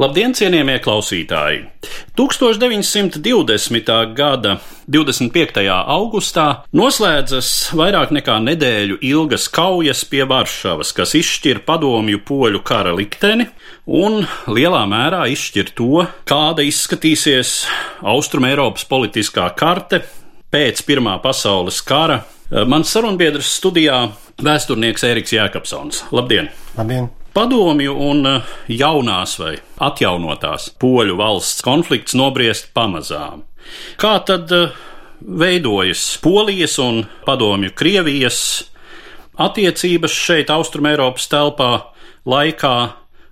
Labdien, cienījamie klausītāji! 1920. gada 25. augustā noslēdzas vairāk nekā nedēļu ilgas kaujas pie Varšavas, kas izšķir padomju poļu kara likteni un lielā mērā izšķir to, kāda izskatīsies Austrum Eiropas politiskā karte pēc Pirmā pasaules kara. Mans sarunbiedrs studijā - vēsturnieks Ēriks Jēkabsons. Labdien! Labdien! Padomju un eh, jaunās vai atjaunotās poļu valsts konflikts nobriest pamazām. Kā tad eh, veidojas Polijas un Padomju Krievijas attiecības šeit, Austrumēropas telpā, laikā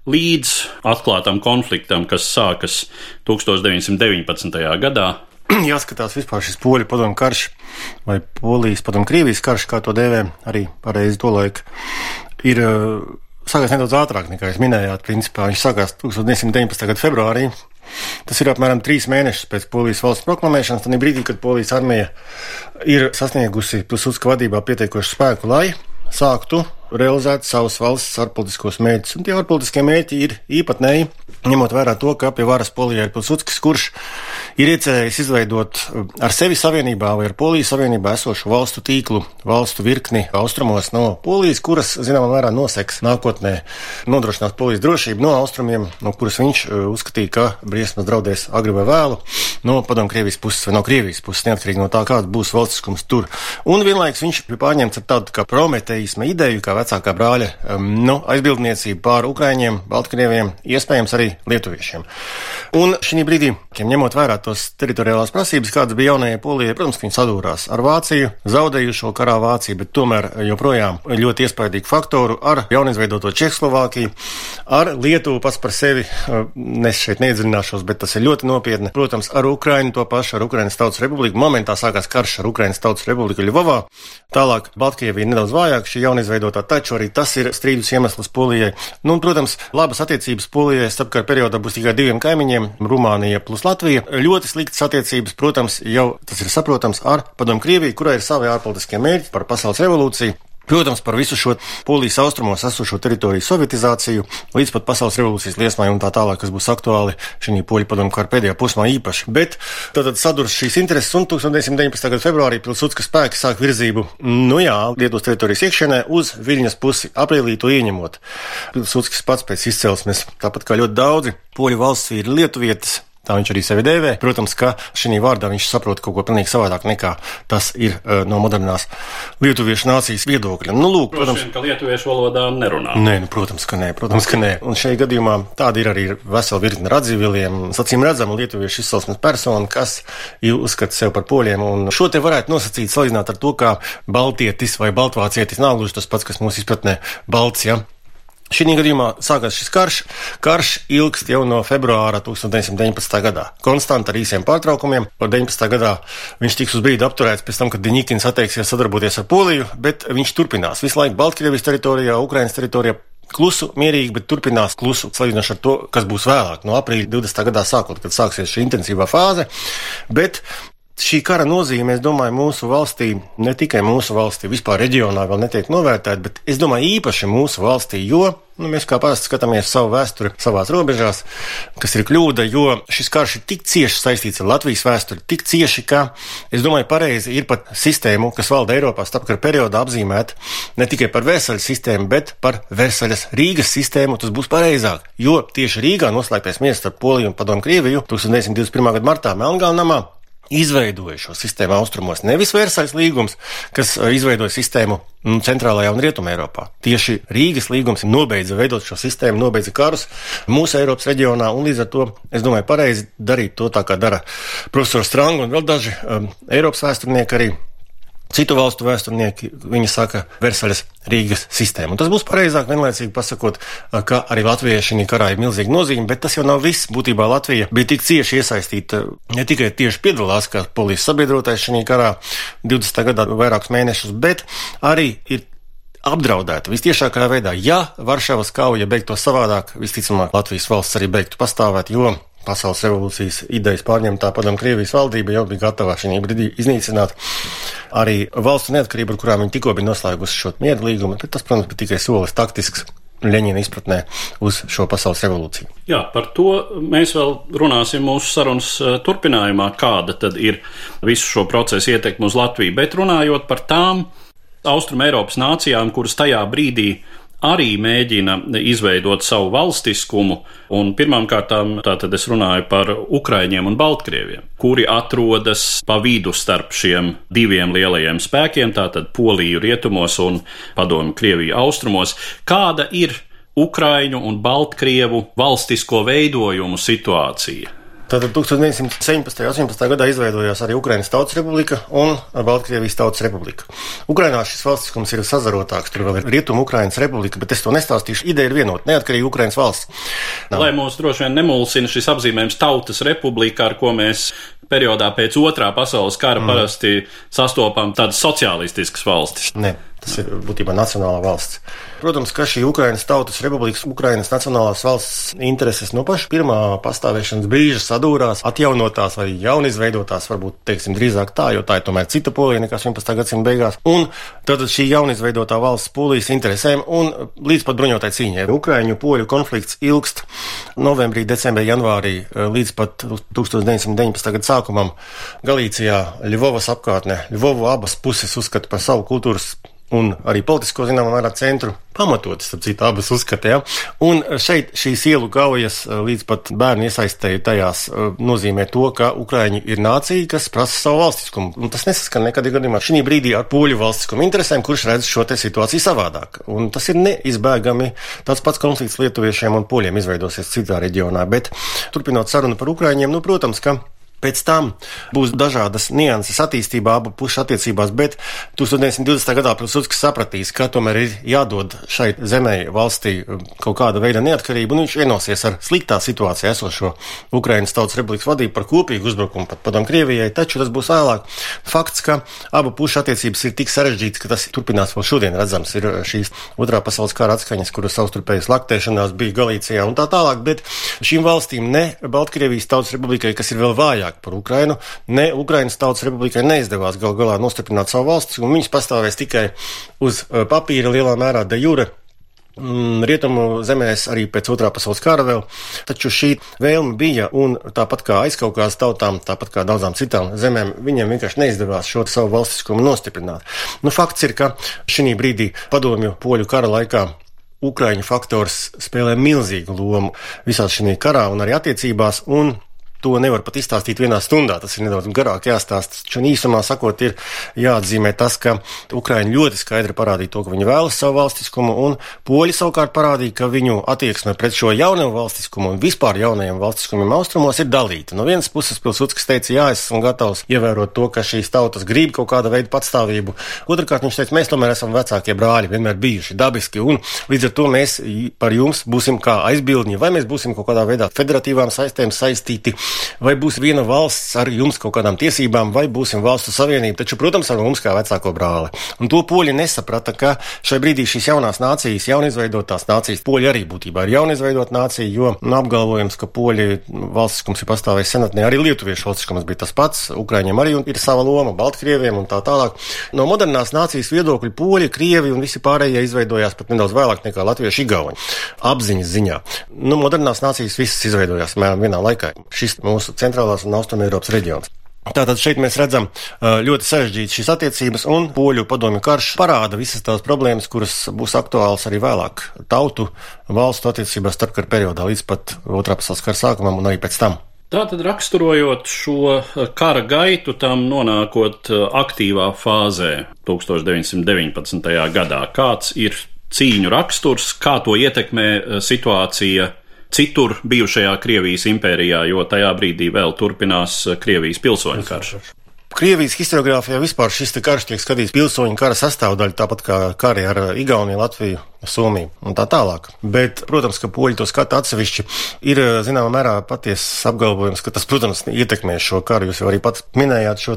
līdz atklātam konfliktam, kas sākas 1919. gadā? Jāskatās vispār šis poļu padomu karš vai polijas padomu Krievijas karš, kā to dēvē arī pareizi to laiku, ir sākās nedaudz ātrāk nekā jūs minējāt. Principā viņš sākās 1919. gada februārī. Tas ir apmēram trīs mēnešus pēc polijas valsts proklamēšanas, tad brīdī, kad polijas armija ir sasniegusi Pilsudska vadībā pietiekošu spēku, lai sāktu realizēt savus valsts ārpolitiskos mērķus. Un tie ārpolitiskie mērķi ir īpatnēji, ņemot vērā to, ka pie varas polijā ir Pilsudskis, kurš ir iecerējis izveidot ar sevi savienībā vai ar Polijas savienībā esošu valstu tīklu, valstu virkni austrumos no Polijas, kuras, zināmā mērā, noseks nākotnē nodrošinās Polijas drošību no austrumiem, no kuras viņš uzskatīja, ka briesmas draudēs agri vai vēlu no padomu Krievijas puses vai no Krievijas puses, neatkarīgi no tā, kāds būs valstiskums tur. Un vienlaiks viņš bija pārņemts ar tādu kā prometeisma ideju, kā vecākā brāļa um, nu, aizbildniecību pār Ukraiņiem, Baltkrieviem, iespējams arī Lietuviešiem. Un šī brīdī, ņemot vērā tos teritoriālās prasības, kādas bija jaunajai Polijai, protams, viņi sadūrās ar Vāciju, zaudējušo karā Vāciju, bet tomēr joprojām ļoti iespaidīgu faktoru ar jaunizveidoto Čehoslovākiju, ar Lietuvu pats par sevi. Es šeit neiedziļināšos, bet tas ir ļoti nopietni. Protams, ar Ukrainu to pašu, ar Ukrainas Tautas Republiku. Momentā sākās karš ar Ukrainas Tautas Republiku Ļuvovā. Tālāk Baltkrievija nedaudz vājāk, šī jaunizveidotā, taču arī tas ir strīdus iemesls Polijai. Nu, un, protams, labas attiecības Polijai starpkara periodā būs tikai diviem kaimiņiem - Rumānija plus Latvija. Ļoti sliktas attiecības, protams, jau tas ir saprotams ar Padomu Krieviju, kurai ir savi ārpolitiskie mērķi par pasaules revolūciju. Protams, par visu šo polijas austrumos esošo teritoriju sovietizāciju, līdz pat pasaules revolūcijas liesmai un tā tālāk, kas būs aktuāli šī poļu padomu kara pēdējā posmā īpaši. Bet tad sadurs šīs intereses un 1919. gada februārī Pilsudska spēki sāk virzību, nu jā, Lietuvas teritorijas iekšienē uz Viļņas pusi, aprīlī to ieņemot. Pilsudskis pats pēc izcelsmes, tāpat kā ļoti daudzi poļu valsts ir lietuvietis, Tā viņš arī sevi dēvē. Protams, ka šī vārdā viņš saprot kaut ko pilnīgi savādāk nekā tas ir uh, no modernās lietuviešu nācijas viedokļa. Nu, lūk, protams, ka lietuviešu valodā nerunā. Nē, nu, protams, ka nē, protams, ka nē. Un šajā gadījumā tāda ir arī vesela virkne radzīviliem, sacīm redzama lietuviešu izcelsmes persona, kas uzskata sevi par poļiem. Un šo te varētu nosacīt, salīdzināt ar to, kā baltietis vai baltvācietis nav gluži tas pats, kas mūsu izpratnē balts. Ja? Šī gadījumā sākās šis karš. Karš ilgst jau no februāra 1919. gadā. Konstanti ar īsiem pārtraukumiem. Par 19. gadā viņš tiks uz brīdi apturēts pēc tam, kad Deņikins atteiksies sadarboties ar Poliju, bet viņš turpinās visu laiku Baltkrievijas teritorijā, Ukrainas teritorijā. Klusu, mierīgi, bet turpinās klusu, salīdzinoši ar to, kas būs vēlāk, no aprīļa 20. gadā sākot, kad sāksies šī intensīvā fāze. Bet Šī kara nozīme, es domāju, mūsu valstī, ne tikai mūsu valstī, vispār reģionā vēl netiek novērtēta, bet es domāju īpaši mūsu valstī, jo nu, mēs kā parasti skatāmies savu vēsturi savās robežās, kas ir kļūda, jo šis karš ir tik cieši saistīts ar Latvijas vēsturi, tik cieši, ka es domāju, pareizi ir pat sistēmu, kas valda Eiropā starpkara periodā apzīmēt ne tikai par Versaļas sistēmu, bet par Versaļas Rīgas sistēmu. Tas būs pareizāk, jo tieši Rīgā noslēgtais miers starp Poliju un Padomu Krieviju 1921. gada martā Melngalnamā izveidoja šo sistēmu austrumos. Nevis Versaļas līgums, kas izveidoja sistēmu nu, centrālajā un rietumē Eiropā. Tieši Rīgas līgums nobeidza veidot šo sistēmu, nobeidza karus mūsu Eiropas reģionā, un līdz ar to es domāju, pareizi darīt to tā, kā dara profesors Strang un vēl daži um, Eiropas vēsturnieki arī Citu valstu vēsturnieki viņi saka Versaļas Rīgas sistēmu. Un tas būs pareizāk vienlaicīgi pasakot, ka arī Latvijai šī karā ir milzīga nozīme, bet tas jau nav viss. Būtībā Latvija bija tik cieši iesaistīta, ne tikai tieši piedalās kā polijas sabiedrotais šī karā 20. gadā vairākus mēnešus, bet arī ir apdraudēta visciešākajā veidā. Ja Varšavas kauja beigtos savādāk, visticamāk Latvijas valsts arī beigtu pastāvēt, jo pasaules revolūcijas idejas pārņemtā padomu Krievijas valdība jau bija gatava šī brīdī iznīcināt arī valstu neatkarību, ar kurām viņi tikko bija noslēgusi šo mieru līgumu. Tas, protams, bija tikai solis taktisks. Leņķina izpratnē uz šo pasaules revolūciju. Jā, par to mēs vēl runāsim mūsu sarunas eh, turpinājumā, kāda tad ir visu šo procesu ietekme uz Latviju. Bet runājot par tām Austrum Eiropas nācijām, kuras tajā brīdī arī mēģina izveidot savu valstiskumu, un pirmkārt, tātad es runāju par Ukraiņiem un Baltkrieviem, kuri atrodas pa vidu starp šiem diviem lielajiem spēkiem, tātad Poliju rietumos un Padomu Krieviju austrumos. Kāda ir Ukraiņu un Baltkrievu valstisko veidojumu situācija? Tātad 1917. un 18. gadā izveidojās arī Ukraiņas Tautas Republika un Baltkrievijas Tautas Republika. Ukrainā šis valstiskums ir sazarotāks, tur vēl ir Rietumu Ukraiņas Republika, bet es to nestāstīšu. Ideja ir vienota - neatkarīga Ukraiņas valsts. Nav. Lai mūs droši vien nemulsina šis apzīmējums Tautas Republika, ar ko mēs periodā pēc otrā pasaules kara mm. parasti sastopam tādas sociālistiskas valstis. Ne. Tas ir būtībā nacionāla valsts. Protams, ka šī Ukraiņas Tautas Republikas, Ukraiņas Nacionālās valsts intereses no paša pirmā pastāvēšanas brīža sadūrās, atjaunotās vai jaunizveidotās, varbūt teiksim, drīzāk tā, jo tā ir tomēr cita polija nekā 18. gadsimta beigās. Un tad šī jaunizveidotā valsts polijas interesēm un līdz pat bruņotai cīņai. Ukraiņu poļu konflikts ilgst novembrī, decembrī, janvārī līdz pat 1919. gada sākumam Galīcijā, Ļuvovas apkārtnē. Ļuvovu abas puses uzskata par savu kultūras un arī politisko zināmā mērā centru pamatot, starp citu, abas uzskata. Ja? Un šeit šīs ielu kaujas eh, līdz pat bērnu iesaistēju tajās eh, nozīmē to, ka Ukraiņi ir nācija, kas prasa savu valstiskumu. Un tas nesaskan nekādā gadījumā šī brīdī ar poļu valstiskumu interesēm, kurš redz šo te situāciju savādāk. Un tas ir neizbēgami tāds pats konflikts lietuviešiem un poļiem izveidosies citā reģionā. Bet turpinot sarunu par Ukraiņiem, nu, protams, ka Pēc tam būs dažādas nianses attīstībā abu pušu attiecībās, bet 1920. gadā Pilsudskis sapratīs, ka tomēr ir jādod šai zemē valstī um, kaut kāda veida neatkarība, un viņš vienosies ar sliktā situācijā esošo Ukrainas Tautas Republikas vadību par kopīgu uzbrukumu pat padom Krievijai, taču tas būs vēlāk. Fakts, ka abu pušu attiecības ir tik sarežģītas, ka tas turpinās vēl šodien redzams, ir uh, šīs otrā pasaules kara atskaņas, kuras savstarpējas laktēšanās bija Galīcijā un tā tālāk, bet šīm valstīm ne Baltkrievijas Tautas Republikai, kas ir vēl vājāk, vairāk par Ukrainu. Ne Ukrainas Tautas Republikai neizdevās gal galā nostiprināt savu valsti, un viņas pastāvēs tikai uz uh, papīra lielā mērā de jure. Mm, rietumu zemēs arī pēc otrā pasaules kara vēl, taču šī vēlme bija, un tāpat kā aizkaukās tautām, tāpat kā daudzām citām zemēm, viņiem vienkārši neizdevās šo savu valstiskumu nostiprināt. Nu, fakts ir, ka šī brīdī padomju poļu kara laikā Ukraiņu faktors spēlē milzīgu lomu visā šajā karā un arī attiecībās, un To nevar pat izstāstīt vienā stundā. Tas ir nedaudz garāk jāstāsta. Taču īsumā sakot, ir jāatzīmē tas, ka Ukraiņi ļoti skaidri parādīja to, ka viņi vēlas savu valstiskumu, un poļi savukārt parādīja, ka viņu attieksme pret šo jauno valstiskumu un vispār jaunajiem valstiskumiem austrumos ir dalīta. No vienas puses Pilsudskis teica, jā, es esmu gatavs ievērot to, ka šīs tautas grib kaut kāda veida patstāvību. Otrakārt viņš teica, mēs tomēr esam vecākie brāļi, vienmēr bijuši dabiski, un līdz ar to mēs par jums būsim kā aizbildņi, vai mēs būsim kaut kādā veidā federatīvām saistēm saistīti vai būs viena valsts ar jums kaut kādām tiesībām, vai būsim valstu savienība, taču, protams, ar mums kā vecāko brāli. Un to poļi nesaprata, ka šai brīdī šīs jaunās nācijas, jaunizveidotās nācijas, poļi arī būtībā ir jaunizveidot nācija, jo nu, apgalvojums, ka poļi valstiskums ir pastāvējis senatnē, arī lietuviešu valstiskums bija tas pats, Ukraiņiem arī ir sava loma, Baltkrieviem un tā tālāk. No modernās nācijas viedokļa poļi, krievi un visi pārējie izveidojās pat nedaudz vēlāk nekā latvieši igauņi. Apziņas ziņā. Nu, modernās nācijas visas izveidojās mēram vienā laikā. Šis mūsu centrālās un austrumēropas reģions. Tātad šeit mēs redzam ļoti sarežģītas šīs attiecības, un poļu padomju karš parāda visas tās problēmas, kuras būs aktuālas arī vēlāk tautu valstu attiecībās starpkara periodā līdz pat otrā pasaules kara sākumam un arī pēc tam. Tātad raksturojot šo kara gaitu, tam nonākot aktīvā fāzē 1919. gadā, kāds ir cīņu raksturs, kā to ietekmē situācija citur bijušajā Krievijas impērijā, jo tajā brīdī vēl turpinās Krievijas pilsoņu karš. Krievijas historiografijā vispār šis karš tiek skatīts pilsoņu kara sastāvdaļa, tāpat kā kari ar Igauniju, Latviju, Somiju un tā tālāk. Bet, protams, ka poļi to skata atsevišķi. Ir zināmā mērā patiesas apgalvojums, ka tas, protams, ietekmē šo karu. Jūs jau arī pats minējāt šo.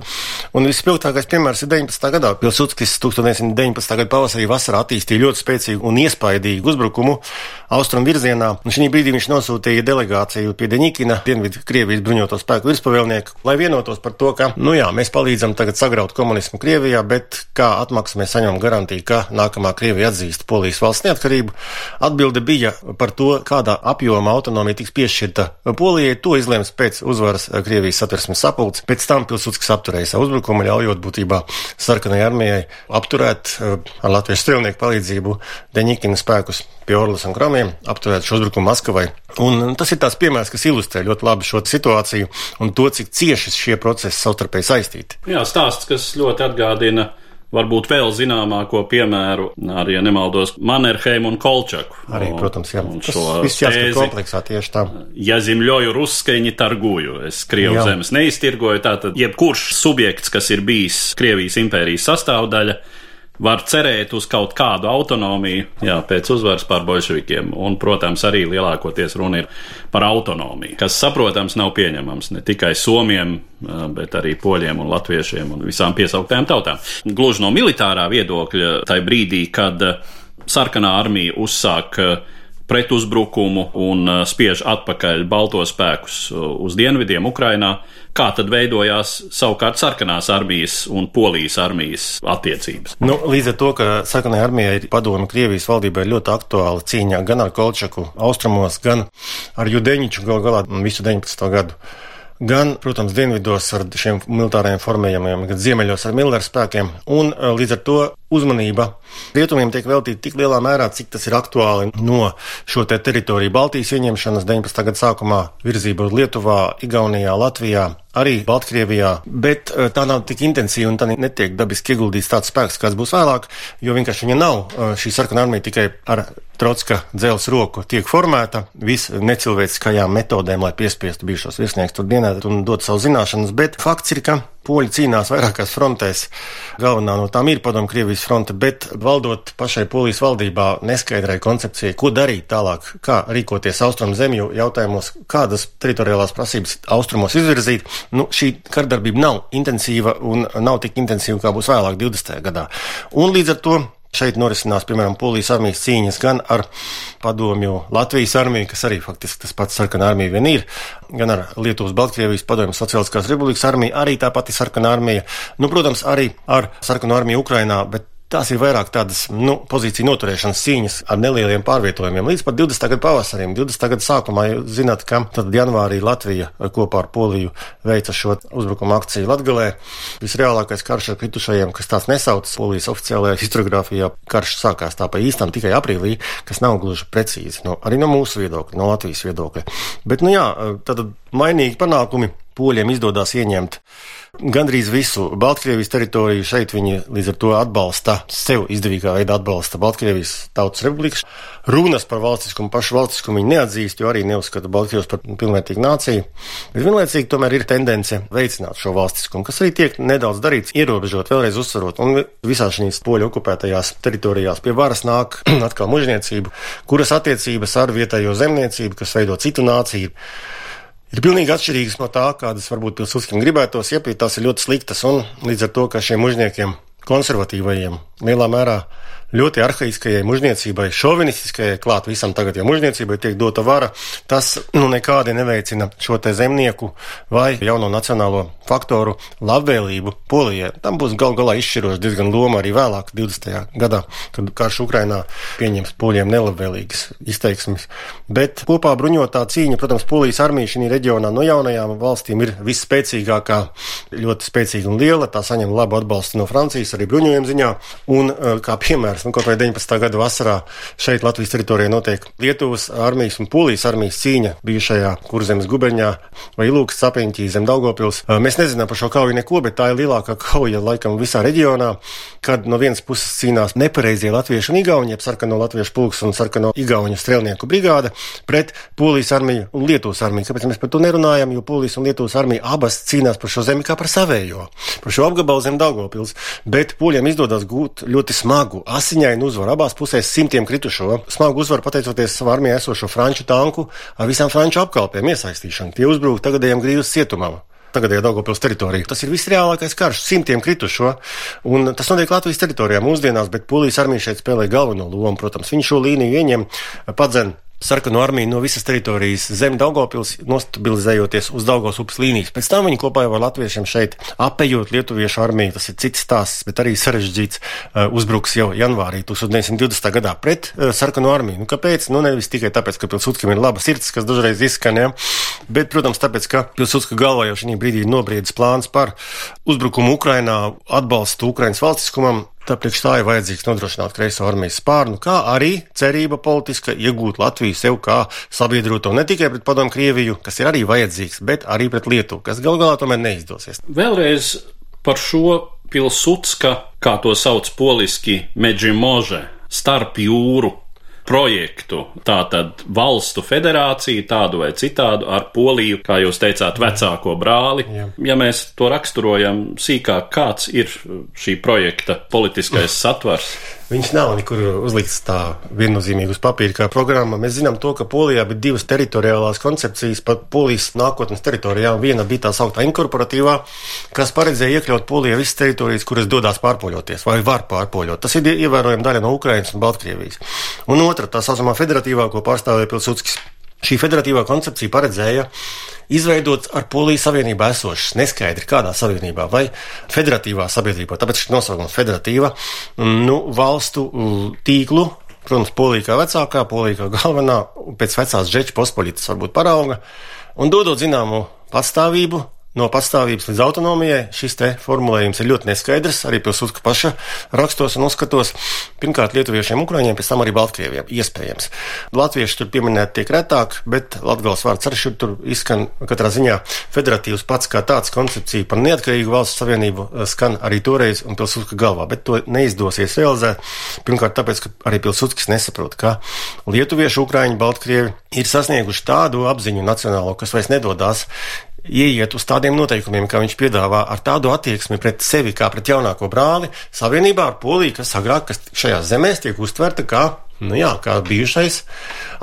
Un vispilgtākais piemērs ir 19. gadā. Pilsudskis 1919. gada pavasarī vasarā attīstīja ļoti spēcīgu un iespaidīgu uzbrukumu austrumu virzienā. Un šī brīdī viņš nosūtīja delegāciju pie Deņikina, Dienvidu Krievijas bruņoto spēku virspavēlnieku, lai vienotos par to, ka, nu jā, mēs palīdzam tagad sagraut komunismu Krievijā, bet kā atmaksu mēs saņemam garantiju, ka nākamā Krievija atzīst Polijas valsts neatkarību. Atbilde bija par to, kādā apjomā autonomija tiks piešķirta Polijai. To izlēms pēc uzvaras Krievijas satversmes sapulces. Pēc tam Pilsudskis apturēja savu uzbrukumu, ļaujot būtībā sarkanai armijai apturēt eh, ar latviešu strēlnieku palīdzību Deņikina spēkus pie Orlas un Kramiem, apturēt šo uzbrukumu Maskavai. Un tas ir tās piemērs, kas ilustrē ļoti labi šo situāciju un to, cik cieši šie procesi savstarpēji saistīti. Jā, stāsts, kas ļoti atgādina varbūt vēl zināmāko piemēru, arī, ja nemaldos, Mannerheimu un Kolčaku. Arī, protams, jā. Tas viss jāskat kompleksā tieši tā. Ja zimļoju ruskaiņi targuju, es Krievu jā. zemes neiztirgoju, tātad jebkurš subjekts, kas ir bijis Krievijas impērijas sastāvdaļa, var cerēt uz kaut kādu autonomiju jā, pēc uzvaras pār bolševikiem. Un, protams, arī lielākoties runa ir par autonomiju, kas, saprotams, nav pieņemams ne tikai somiem, bet arī poļiem un latviešiem un visām piesauktajām tautām. Gluži no militārā viedokļa, tajā brīdī, kad sarkanā armija uzsāk pretuzbrukumu un spiež atpakaļ balto spēkus uz dienvidiem Ukrainā, Kā tad veidojās savukārt sarkanās armijas un polijas armijas attiecības? Nu, līdz ar to, ka sarkanajai armijai ir padomu Krievijas valdībai ļoti aktuāla cīņā gan ar Kolčaku austrumos, gan ar Judeņiču gal galā visu 19. gadu gan, protams, dienvidos ar šiem militārajiem formējumiem, gan ziemeļos ar militāriem spēkiem, un e, līdz ar to uzmanība rietumiem tiek veltīta tik lielā mērā, cik tas ir aktuāli no šo te teritoriju Baltijas ieņemšanas 19. gada sākumā virzība uz Lietuvā, Igaunijā, Latvijā, arī Baltkrievijā, bet eh, tā nav tik intensīva un tā netiek dabiski ieguldīts tāds spēks, kāds būs vēlāk, jo vienkārši viņa nav. Eh, šī sarkanā armija tikai ar Trotska dzels roku tiek formēta visnecilvēciskajām metodēm, lai piespiestu bijušos virsniekus tur dienēt un dot savu zināšanas, bet fakts ir, ka Poļi cīnās vairākās frontēs. Galvenā no tām ir padomu Krievijas fronte, bet valdot pašai Polijas valdībā neskaidrai koncepcijai, ko darīt tālāk, kā rīkoties austrumu zemju jautājumos, kādas teritoriālās prasības austrumos izvirzīt. Nu, šī kardarbība nav intensīva un nav tik intensīva, kā būs vēlāk 20. gadā. Un līdz ar to Šeit norisinās, piemēram, polijas armijas cīņas gan ar padomju Latvijas armiju, kas arī faktiski tas pats sarkanā armija vien ir, gan ar Lietuvas, Baltkrievijas padomju Sociāliskās republikas armiju, arī tā pati sarkanā armija. Nu, protams, arī ar sarkano armiju Ukrainā, bet Tās ir vairāk tādas nu, pozīciju noturēšanas cīņas ar nelieliem pārvietojumiem līdz pat 20. gada pavasarim. 20. gada sākumā jūs zināt, ka tad janvārī Latvija kopā ar Poliju veica šo uzbrukuma akciju Latgalē. Visreālākais karš ar kritušajiem, kas tāds nesaucas Polijas oficiālajā historiografijā, karš sākās tā pa īstam tikai aprīlī, kas nav gluži precīzi, no, arī no mūsu viedokļa, no Latvijas viedokļa. Bet, nu jā, tad mainīgi panākumi poļiem izdodas ieņemt gandrīz visu Baltkrievijas teritoriju. Šeit viņi līdz ar to atbalsta, sev izdevīgā veidā atbalsta Baltkrievijas Tautas Republikas. Runas par valstiskumu, pašu valstiskumu viņi neatzīst, jo arī neuzskata Baltkrievus par pilnvērtīgu nāciju. Bet vienlaicīgi tomēr ir tendence veicināt šo valstiskumu, kas arī tiek nedaudz darīts, ierobežot, vēlreiz uzsverot. Un visās šīs poļu okupētajās teritorijās pie varas nāk atkal mužniecība, kuras attiecības ar vietējo zemniecību, kas veido citu nāciju ir pilnīgi atšķirīgas no tā, kādas varbūt pilsūskiem gribētos, ja tās ir ļoti sliktas. Un līdz ar to, ka šiem mužniekiem, konservatīvajiem, lielā mērā ļoti arhaiskajai mužniecībai, šovinistiskajai klāt visam tagad, ja mužniecībai tiek dota vara, tas nu, nekādi neveicina šo te zemnieku vai jauno nacionālo faktoru labvēlību Polijai. Tam būs gal galā izšķiroši diezgan loma arī vēlāk, 20. gadā, kad karš Ukrainā pieņems poļiem nelabvēlīgas izteiksmes. Bet kopā bruņotā cīņa, protams, Polijas armija šī reģionā no jaunajām valstīm ir visspēcīgākā, ļoti spēcīga un liela. Tā saņem labu atbalstu no Francijas arī bruņojuma ziņā. Un, uh, kā piemērs, nu, kaut vai 19. gada vasarā šeit Latvijas teritorijā notiek Lietuvas armijas un Polijas armijas cīņa bijušajā Kurzemes guberņā vai Ilūkas sapiņķī zem Daugopils. Uh, mēs nezinām par šo kauju neko, bet tā ir lielākā kauja laikam visā reģionā, kad no vienas puses cīnās nepareizie latviešu un igauņi, jeb sarkano latviešu pulks un sarkano igauņu strēlnieku brigāde pret Polijas armiju un Lietuvas armiju. Kāpēc mēs par to nerunājam? Jo Polijas un Lietuvas armija abas cīnās par šo zemi kā par savējo, par šo apgabalu zem Daugopils. Bet poļiem izdodas gūt ļoti smagu, asiņainu uzvaru abās pusēs simtiem kritušo. Smagu uzvaru pateicoties savā armijā esošo franču tanku ar visām franču apkalpēm iesaistīšanu. Tie uzbruka tagadējiem grīvas cietumam tagadējā Daugopils teritorija. Tas ir visreālākais karš, simtiem kritušo, un tas notiek Latvijas teritorijā mūsdienās, bet Polijas armija šeit spēlē galveno lomu. Protams, viņi šo līniju ieņem, padzen sarkanu armiju no visas teritorijas zem Daugopils, nostabilizējoties uz Daugos upes līnijas. Pēc tam viņi kopā ar latviešiem šeit apējot lietuviešu armiju, tas ir cits stāsts, bet arī sarežģīts uh, uzbruks jau janvārī 1920. gadā pret uh, sarkanu armiju. Nu, kāpēc? Nu, nevis tikai tāpēc, ka Pilsudskam ir laba sirds, kas dažreiz izskan, ja? bet, protams, tāpēc, ka Pilsudska galvā jau šī brīdī ir nobriedis plāns par uzbrukumu Ukrainā, atbalstu Ukrainas valstiskumam, Tāpēc tā ir vajadzīgs nodrošināt kreiso armijas spārnu, kā arī cerība politiska iegūt Latviju sev kā sabiedroto ne tikai pret padomu Krieviju, kas ir arī vajadzīgs, bet arī pret Lietuvu, kas gal galā tomēr neizdosies. Vēlreiz par šo pilsutska, kā to sauc poliski, Meģimože, starp jūru projektu, tātad valstu federāciju, tādu vai citādu, ar Poliju, kā jūs teicāt, vecāko brāli. Jā. Ja mēs to raksturojam sīkāk, kāds ir šī projekta politiskais satvers? Viņš nav nekur uzlikts tā viennozīmīgi uz papīra kā programma. Mēs zinām to, ka Polijā bija divas teritoriālās koncepcijas par Polijas nākotnes teritorijām. Viena bija tā sauktā inkorporatīvā, kas paredzēja iekļaut Polijā visas teritorijas, kuras dodas pārpoļoties vai var pārpoļot. Tas ir ievērojama daļa no Ukrainas un Baltkrievijas. Un otra, tā saucamā federatīvā, ko pārstāvēja Pilsudskis. Šī federatīvā koncepcija paredzēja izveidot ar Poliju savienībā esošas, neskaidri kādā savienībā vai federatīvā sabiedrībā, tāpēc šis nosaukums federatīva, nu, valstu tīklu, protams, Polija kā vecākā, Polija kā galvenā, pēc vecās džeča pospolitas varbūt parauga, un dodot zināmu pastāvību No pastāvības līdz autonomijai šis te formulējums ir ļoti neskaidrs, arī pilsūtka paša rakstos un uzskatos. Pirmkārt, lietuviešiem, ukraiņiem, pēc tam arī baltkrieviem. Iespējams. Latvieši tur pieminēti tiek retāk, bet latgals vārds arī šur tur izskan katrā ziņā. Federatīvs pats kā tāds koncepcija par neatkarīgu valsts savienību eh, skan arī toreiz un pilsūtka galvā, bet to neizdosies realizēt. Pirmkārt, tāpēc, ka arī pilsūtskis nesaprot, ka lietuvieši, ukraiņi, baltkrievi ir sasnieguši tādu apziņu nacionālo, kas vairs nedodās ieiet uz tādiem noteikumiem, kā viņš piedāvā, ar tādu attieksmi pret sevi kā pret jaunāko brāli, savienībā ar Poliju, kas agrāk kas šajās zemēs tiek uztverta kā, nu jā, kā bijušais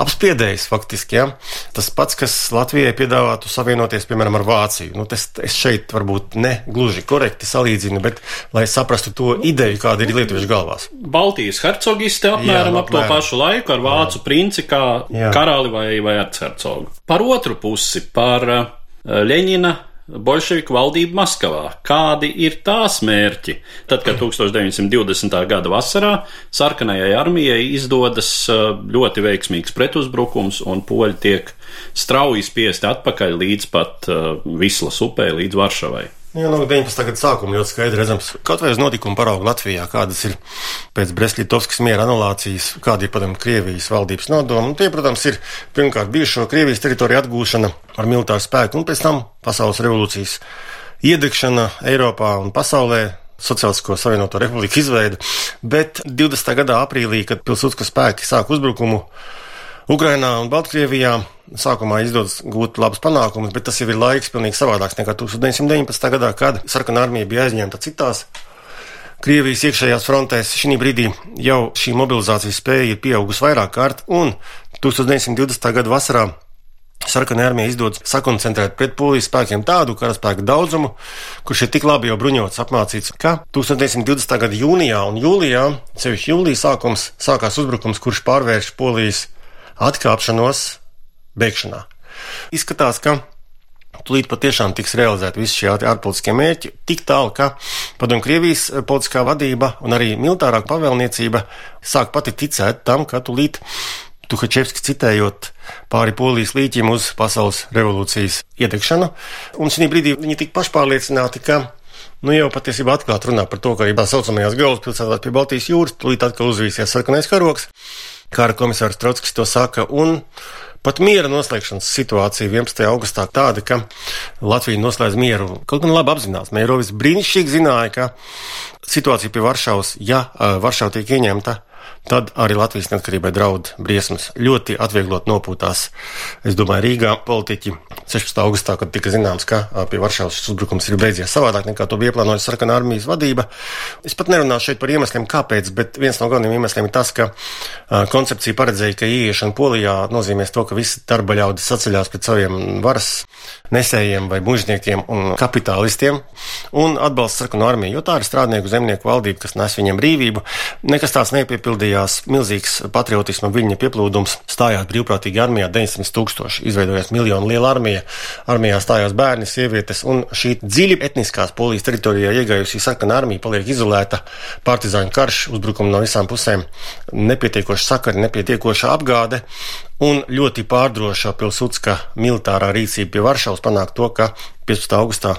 apspiedējs faktiski. Ja? Tas pats, kas Latvijai piedāvātu savienoties, piemēram, ar Vāciju. Nu, tas, es šeit varbūt ne gluži korekti salīdzinu, bet lai saprastu to ideju, kāda ir lietuviešu galvās. Baltijas hercogiste apmēram jā, ap to pašu laiku ar vācu jā. princi kā jā. karali vai, vai archercogu. Par otru pusi, par Ļeņina bolševiku valdību Maskavā. Kādi ir tās mērķi? Tad, kad 1920. gada vasarā sarkanajai armijai izdodas ļoti veiksmīgs pretuzbrukums un poļi tiek strauji spiesti atpakaļ līdz pat Vislas upē, līdz Varšavai. Jā, no 19. gada sākuma ļoti skaidri redzams, kaut vai uz notikumu paraugu Latvijā, kādas ir pēc Bresļitovskas miera anulācijas, kāda ir, padomju, Krievijas valdības nodoma. Un tie, protams, ir pirmkārt bijušo Krievijas teritoriju atgūšana ar militāru spēku, un pēc tam pasaules revolūcijas iedegšana Eiropā un pasaulē, Sociālisko Savienoto Republiku izveida, bet 20. gadā aprīlī, kad pilsūtska spēki sāk uzbrukumu Ukrainā un Baltkrievijā, sākumā izdodas gūt labus panākumus, bet tas jau ir laiks pilnīgi savādāks nekā 1919. gadā, kad sarkanā armija bija aizņemta citās. Krievijas iekšējās frontēs šī brīdī jau šī mobilizācijas spēja ir pieaugusi vairāk kārt, un 1920. gada vasarā Sarkanā armija izdodas sakoncentrēt pret polijas spēkiem tādu karaspēku daudzumu, kurš ir tik labi jau bruņots, apmācīts, ka 1920. gada jūnijā un jūlijā, sevišķi jūlijā sākums, sākās uzbrukums, kurš pārvērš polijas atkāpšanos beigšanā. Izskatās, ka Tūlīt patiešām tiks realizēti visi šie ārpolitiskie mērķi, tik tālu, ka padomju Krievijas eh, politiskā vadība un arī militārā pavēlniecība sāk pati ticēt tam, ka tūlīt Tuhačevski citējot pāri polijas līķim uz pasaules revolūcijas iedegšanu. Un šī brīdī viņi tik pašpārliecināti, ka nu jau patiesībā atklāti runā par to, ka arī tā saucamajās galvaspilsētās pie Baltijas jūras tūlīt atkal uzvīsies sarkanais karoks. Kāra komisārs Trotskis to saka, un pat miera noslēgšanas situācija 11. augustā tāda, ka Latvija noslēdz mieru. Kaut gan labi apzinās, Mērovis brīnišķīgi zināja, ka situācija pie Varšavas, ja Varšava tiek ieņemta, tad arī Latvijas neatkarībai draud briesmas. Ļoti atvieglot nopūtās, es domāju, Rīgā politiķi 16. augustā, kad tika zināms, ka pie Varšavas šis uzbrukums ir beidzies savādāk nekā to bija plānojusi sarkanā armijas vadība. Es pat nerunāšu šeit par iemesliem, kāpēc, bet viens no galvenajiem iemesliem ir tas, ka koncepcija paredzēja, ka ieiešana Polijā nozīmēs to, ka visi darba ļaudis saceļās pret saviem varas nesējiem vai mužniekiem un kapitālistiem un atbalsta sarkanu armiju, jo tā ir strādnieku zemnieku valdība, kas nes viņiem brīvību. Nekas tāds nepiepildījās, milzīgs patriotisma viļņa pieplūdums, stājās brīvprātīgi armijā 900 tūkstoši, izveidojās miljonu liela armija, armijā stājās bērni, sievietes, un šī dziļi etniskās polijas teritorijā iegājusī sarkana armija paliek izolēta, partizāņu karš, uzbrukumi no visām pusēm, nepietiekoša sakari, nepietiekoša apgāde, un ļoti pārdroša pilsūtska militārā rīcība pie Varšavas panāk to, ka 15. augustā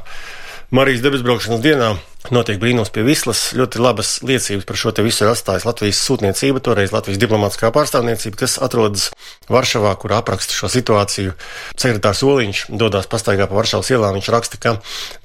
Marijas debesbraukšanas dienā notiek brīnums pie Vislas. Ļoti labas liecības par šo te visu ir atstājusi Latvijas sūtniecība, toreiz Latvijas diplomātiskā pārstāvniecība, kas atrodas Varšavā, kur apraksta šo situāciju. Sekretārs Oliņš dodas pastaigā pa Varšavas ielām. Viņš raksta, ka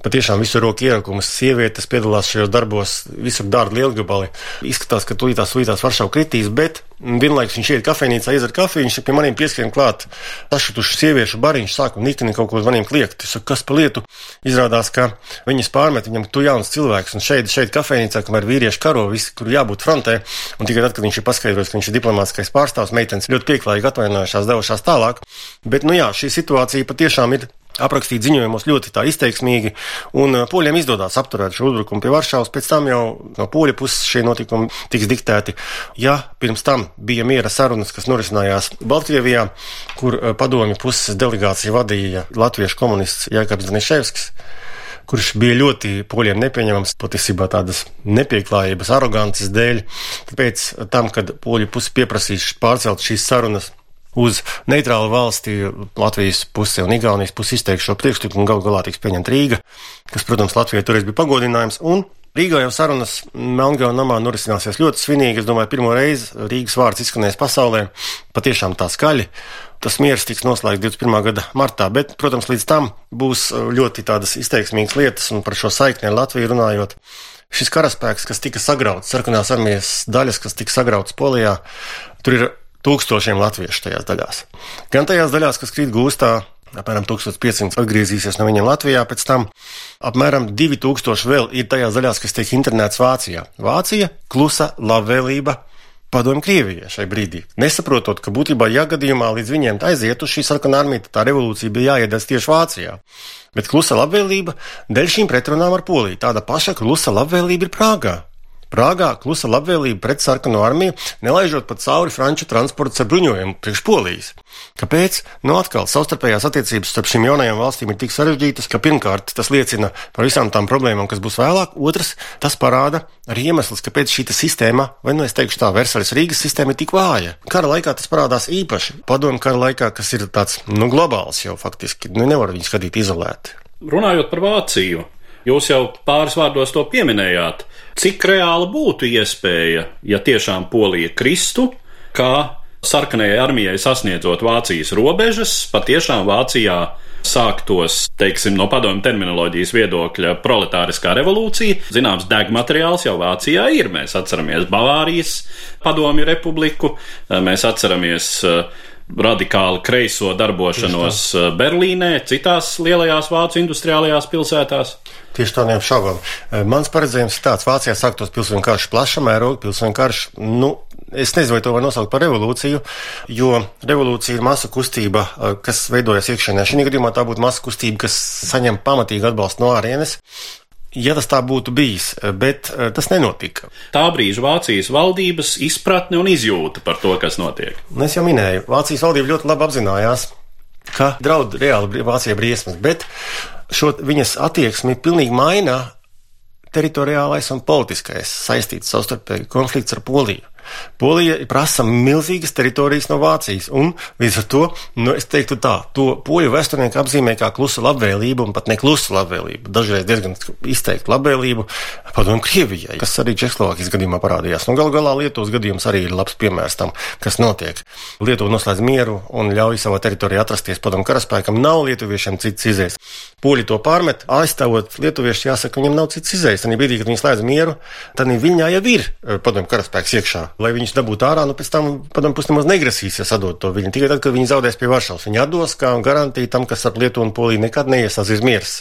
patiešām visu roku ierakumus sievietes piedalās šajos darbos, visur dārgi lielgabali. Izskatās, ka tūlītās sūtās Varšava kritīs, bet Vienlaikus viņš iet kafejnīcā, izdzer kafiju, viņš pie maniem pieskrien klāt. Sašutuši sieviešu bariņš sāk un nikni kaut ko uz maniem kliegt. Es saku, kas pa lietu? Izrādās, ka viņas pārmet viņam, tu jauns cilvēks, un šeit, šeit kafejnīcā, kamēr vīrieši karo, visi, kur jābūt frontē, un tikai tad, kad viņš ir paskaidrojis, ka viņš ir diplomātskais pārstāvs, meitenes ļoti pieklājīgi atvainojušās, devušās tālāk. Bet, nu jā, šī situācija patiešām ir aprakstīt ziņojumos ļoti izteiksmīgi, un uh, poļiem izdodas apturēt šo uzbrukumu pie Varšavas. Pēc tam jau no poļu puses šie notikumi tiks diktēti. Ja pirms tam bija miera sarunas, kas norisinājās Baltkrievijā, kur uh, padomju puses delegāciju vadīja latviešu komunists Jēkabs Daniševskis, kurš bija ļoti poļiem nepieņemams patiesībā tādas nepieklājības, arogances dēļ. Tāpēc tam, kad poļu puse pieprasīs pārcelt šīs sarunas uz neitrālu valsti Latvijas pusi un Igaunijas pusi izteikšu šo priekšlikumu, un gal galā tiks pieņemta Rīga, kas, protams, Latvijai toreiz bija pagodinājums. Un Rīgā jau sarunas Melngava namā norisināsies ļoti svinīgi. Es domāju, pirmo reizi Rīgas vārds izskanēs pasaulē patiešām tā skaļi. Tas miers tiks noslēgts 21. gada martā, bet, protams, līdz tam būs ļoti tādas izteiksmīgas lietas, un par šo saikni ar Latviju runājot. Šis karaspēks, kas tika sagrauts, sarkanās armijas daļas, kas tika sagrauts Polijā, tur ir tūkstošiem latviešu tajās daļās. Gan tajās daļās, kas krīt gūstā, apmēram 1500 atgriezīsies no viņiem Latvijā, pēc tam apmēram 2000 vēl ir tajās daļās, kas tiek internēts Vācijā. Vācija klusa labvēlība. Padomju Krievijai šai brīdī, nesaprotot, ka būtībā, ja gadījumā līdz viņiem aizietu šī sarkanā armija, tad tā revolūcija bija jāiedara tieši Vācijā. Bet klusa labvēlība dēļ šīm pretrunām ar Poliju. Tāda paša klusa labvēlība ir Prāgā. Prāgā klusa labvēlība pret sarkano armiju, nelaižot pat cauri franču transporta ar bruņojumu priekš polijas. Kāpēc? Nu, atkal, savstarpējās attiecības starp šīm jaunajām valstīm ir tik sarežģītas, ka pirmkārt tas liecina par visām tām problēmām, kas būs vēlāk, otrs, tas parāda arī iemesls, kāpēc šī sistēma, vai nu es teikšu tā, Versaļas Rīgas sistēma ir tik vāja. Kara laikā tas parādās īpaši. Padomu kara laikā, kas ir tāds, nu, globāls jau faktiski, nu, nevar viņu skatīt izolēti. Runājot par Vāciju, Jūs jau pāris vārdos to pieminējāt. Cik reāli būtu iespēja, ja tiešām Polija kristu, kā sarkanajai armijai sasniedzot Vācijas robežas, patiešām Vācijā sāktos, teiksim, no padomju terminoloģijas viedokļa proletāriskā revolūcija. Zināms, degmateriāls jau Vācijā ir. Mēs atceramies Bavārijas padomju republiku, mēs atceramies radikāli kreiso darbošanos eh, Berlīnē, citās lielajās vācu industriālajās pilsētās. Tieši tādiem šaubām. Eh, mans paredzējums ir tāds, Vācijā sāktos pilsoņu karš, plaša mēroga pilsoņu karš. Nu, es nezinu, vai to var nosaukt par revolūciju, jo revolūcija ir masa kustība, eh, kas veidojas iekšēnē. Šī gadījumā tā būtu masa kustība, kas saņem pamatīgu atbalstu no ārienes ja tas tā būtu bijis, bet eh, tas nenotika. Tā brīža Vācijas valdības izpratne un izjūta par to, kas notiek. Un es jau minēju, Vācijas valdība ļoti labi apzinājās, ka draud reāli Vācijai briesmas, bet šo viņas attieksmi pilnīgi maina teritoriālais un politiskais saistīts savstarpēji konflikts ar Poliju. Polija prasa milzīgas teritorijas no Vācijas, un līdz ar to, nu, es teiktu tā, to poļu vēsturnieki apzīmē kā klusu labvēlību, un pat ne klusu labvēlību, dažreiz diezgan izteiktu labvēlību padomu Krievijai, kas arī Čehoslovākijas gadījumā parādījās. Nu, gal galā Lietuvas gadījums arī ir labs piemērs tam, kas notiek. Lietuva noslēdz mieru un ļauj savā teritorijā atrasties padomu karaspēkam, nav lietuviešiem cits izējas. Poļi to pārmet, aizstāvot lietuviešu, jāsaka, viņam nav cits izējas. Tad brīdī, kad viņi slēdz mieru, tad viņā jau ir eh, padomu karaspēks iekšā. Lai viņš dabūtu ārā, nu pēc tam padomu pusi nemaz negrasīsies atdot to viņu. Tikai tad, kad viņi zaudēs pie Varšavas, viņi atdos kā garantija tam, kas ar Lietuvu un Poliju nekad neiesāsies miers.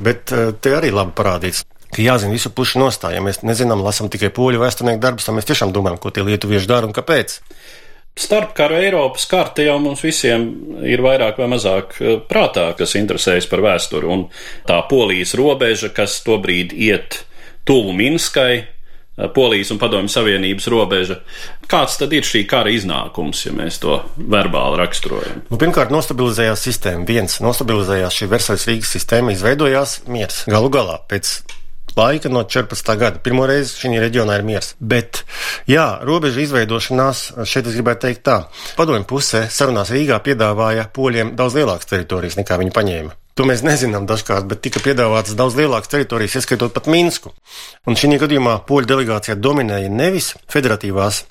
Bet eh, te arī labi parādīts jāzina visu pušu nostāja. Ja mēs nezinām, lasām tikai poļu vēsturnieku darbus, tad mēs tiešām domājam, ko tie lietuvieši dara un kāpēc. Starpkara Eiropas karte jau mums visiem ir vairāk vai mazāk eh, prātā, kas interesējas par vēsturi, un tā polijas robeža, kas tobrīd iet tuvu Minskai, Polijas un Padomju Savienības robeža. Kāds tad ir šī kara iznākums, ja mēs to verbāli raksturojam? Nu, pirmkārt, nostabilizējās sistēma. Viens, nostabilizējās šī Versaļas Rīgas sistēma, izveidojās miers. Galu galā, pēc laika no 14. gada. Pirmo reizi šī reģionā ir miers. Bet, jā, robežu izveidošanās, šeit es gribētu teikt tā, padomju pusē sarunās Rīgā piedāvāja poļiem daudz lielākas teritorijas nekā viņi paņēma. To mēs nezinām dažkārt, bet tika piedāvātas daudz lielākas teritorijas, ieskaitot pat Minsku. Un šī gadījumā poļu delegācijā dominēja nevis federatīvās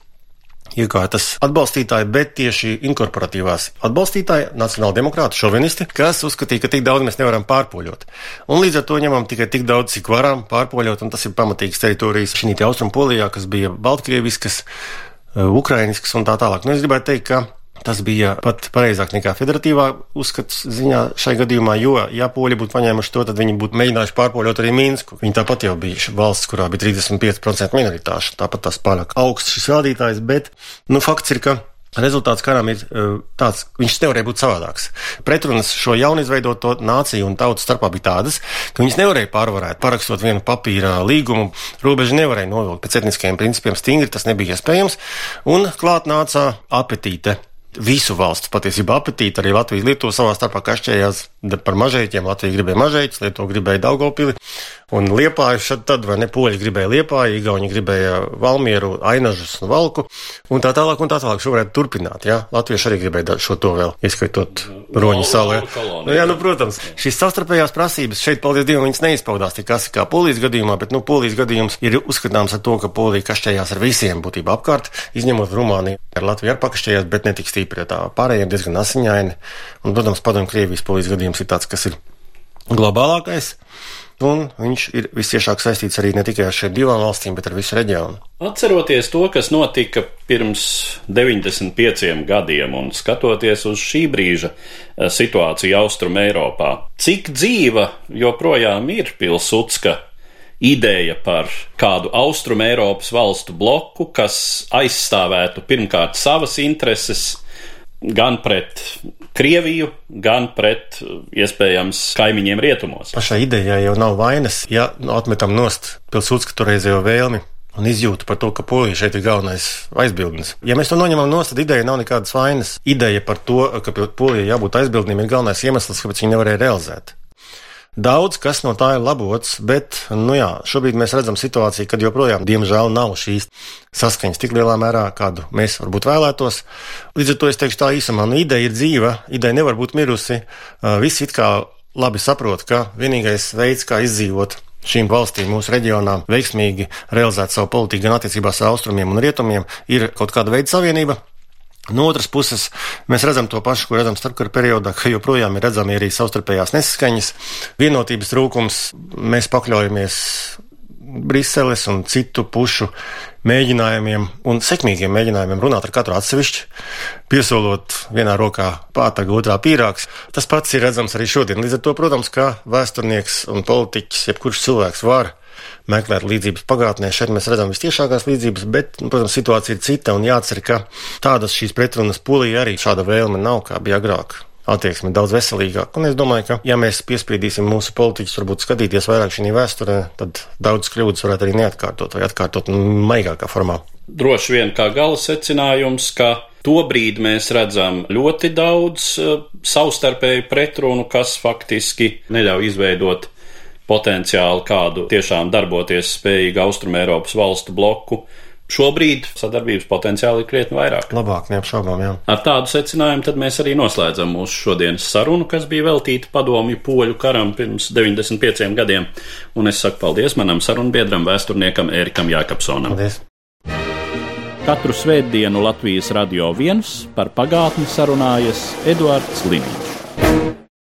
iekārtas atbalstītāji, bet tieši inkorporatīvās atbalstītāji, nacionāla demokrāta, šovinisti, kas uzskatīja, ka tik daudz mēs nevaram pārpoļot. Un līdz ar to ņemam tikai tik daudz, cik varam pārpoļot, un tas ir pamatīgs teritorijas šī austrumu polijā, kas bija baltkrieviskas, eh, ukrainiskas un tā tālāk. Nu, es gribētu teikt, ka Tas bija pat pareizāk nekā federatīvā uzskats ziņā šai gadījumā, jo, ja poļi būtu paņēmuši to, tad viņi būtu mēģinājuši pārpoļot arī Minsku. Viņi tāpat jau bija valsts, kurā bija 35% minoritāšu, tāpat tas pārāk augsts šis rādītājs, bet, nu, fakts ir, ka Rezultāts karam ir uh, tāds, viņš nevarēja būt savādāks. Pretrunas šo jaunizveidoto nāciju un tautu starpā bija tādas, ka viņas nevarēja pārvarēt, parakstot vienu papīra līgumu, robežu nevarēja novilkt pēc etniskajiem principiem stingri, tas nebija iespējams, un klāt nāca apetīte visu valstu patiesībā apetīti. Arī Latvijas Lietuva savā starpā kašķējās par mažēķiem. Latvija gribēja mažēķus, Lietuva gribēja Daugopili un Liepāju. Šad tad, vai ne, poļi gribēja Liepāju, Igauni gribēja Valmieru, Ainažus un Valku un tā tālāk un tā tālāk. Šo varētu turpināt, jā. Latvieši arī gribēja šo to vēl, ieskaitot Roņu salē. Nu, jā, nu, protams, šīs savstarpējās prasības šeit, paldies Dievam, viņas neizpaudās tik asi kā polijas gadījumā, bet, nu, polijas gadījums ir uzskatāms ar to, ka polija kašķējās ar visiem būtībā apkārt, izņemot Rumāniju. Ar Latviju arī pakašķējās, bet ne tik stipri, tā pārējiem diezgan asiņaini. Un, protams, padomju Krievijas polijas gadījums ir tāds, kas ir globālākais. Un viņš ir visiešāk saistīts arī ne tikai ar šīm divām valstīm, bet ar visu reģionu. Atceroties to, kas notika pirms 95 gadiem un skatoties uz šī brīža eh, situāciju Austrum Eiropā, cik dzīva joprojām ir Pilsudska ideja par kādu Austrum Eiropas valstu bloku, kas aizstāvētu pirmkārt savas intereses, gan pret Krieviju, gan pret iespējams kaimiņiem rietumos. Pašā idejā jau nav vainas, ja nu, atmetam nost pilsūdzka toreizējo vēlmi. Un izjūta par to, ka polija šeit ir galvenais aizbildnis. Ja mēs to noņemam no tad ideja nav nekādas vainas. Ideja par to, ka polijai jābūt aizbildnim, ir galvenais iemesls, kāpēc viņi nevarēja realizēt. Daudz kas no tā ir labots, bet nu jā, šobrīd mēs redzam situāciju, kad joprojām, diemžēl, nav šīs saskaņas tik lielā mērā, kādu mēs varbūt vēlētos. Līdz ar to es teikšu tā īsumā, nu, ideja ir dzīva, ideja nevar būt mirusi. Visi it kā labi saprot, ka vienīgais veids, kā izdzīvot šīm valstīm mūsu reģionā, veiksmīgi realizēt savu politiku gan attiecībās ar austrumiem un rietumiem, ir kaut kāda veida savienība, No otras puses, mēs redzam to pašu, ko redzam starpkara periodā, ka joprojām ir redzami arī savstarpējās nesaskaņas, vienotības trūkums. Mēs pakļaujamies Briseles un citu pušu mēģinājumiem un sekmīgiem mēģinājumiem runāt ar katru atsevišķi, piesolot vienā rokā pātaga, otrā pīrāgs. Tas pats ir redzams arī šodien. Līdz ar to, protams, kā vēsturnieks un politiķis, jebkurš cilvēks var meklēt līdzības pagātnē. Šeit mēs redzam visciešākās līdzības, bet, nu, protams, situācija ir cita un jācer, ka tādas šīs pretrunas polija arī šāda vēlme nav, kā bija agrāk attieksme daudz veselīgāka. Un es domāju, ka, ja mēs piespiedīsim mūsu politiķus, varbūt skatīties vairāk šī vēsturē, tad daudz kļūdas varētu arī neatkārtot vai atkārtot maigākā formā. Droši vien kā gala secinājums, ka tobrīd mēs redzam ļoti daudz uh, savstarpēju pretrunu, kas faktiski neļauj izveidot potenciāli kādu tiešām darboties spējīgu Austrumēropas valstu bloku. Šobrīd sadarbības potenciāli ir krietni vairāk. Labāk, neapšaubām, jā. Ar tādu secinājumu tad mēs arī noslēdzam mūsu šodienas sarunu, kas bija veltīta padomju poļu karam pirms 95 gadiem. Un es saku paldies manam sarunbiedram, vēsturniekam Ērikam Jākapsonam. Paldies! Katru svētdienu Latvijas radio viens par pagātni sarunājas Eduards Liniņš.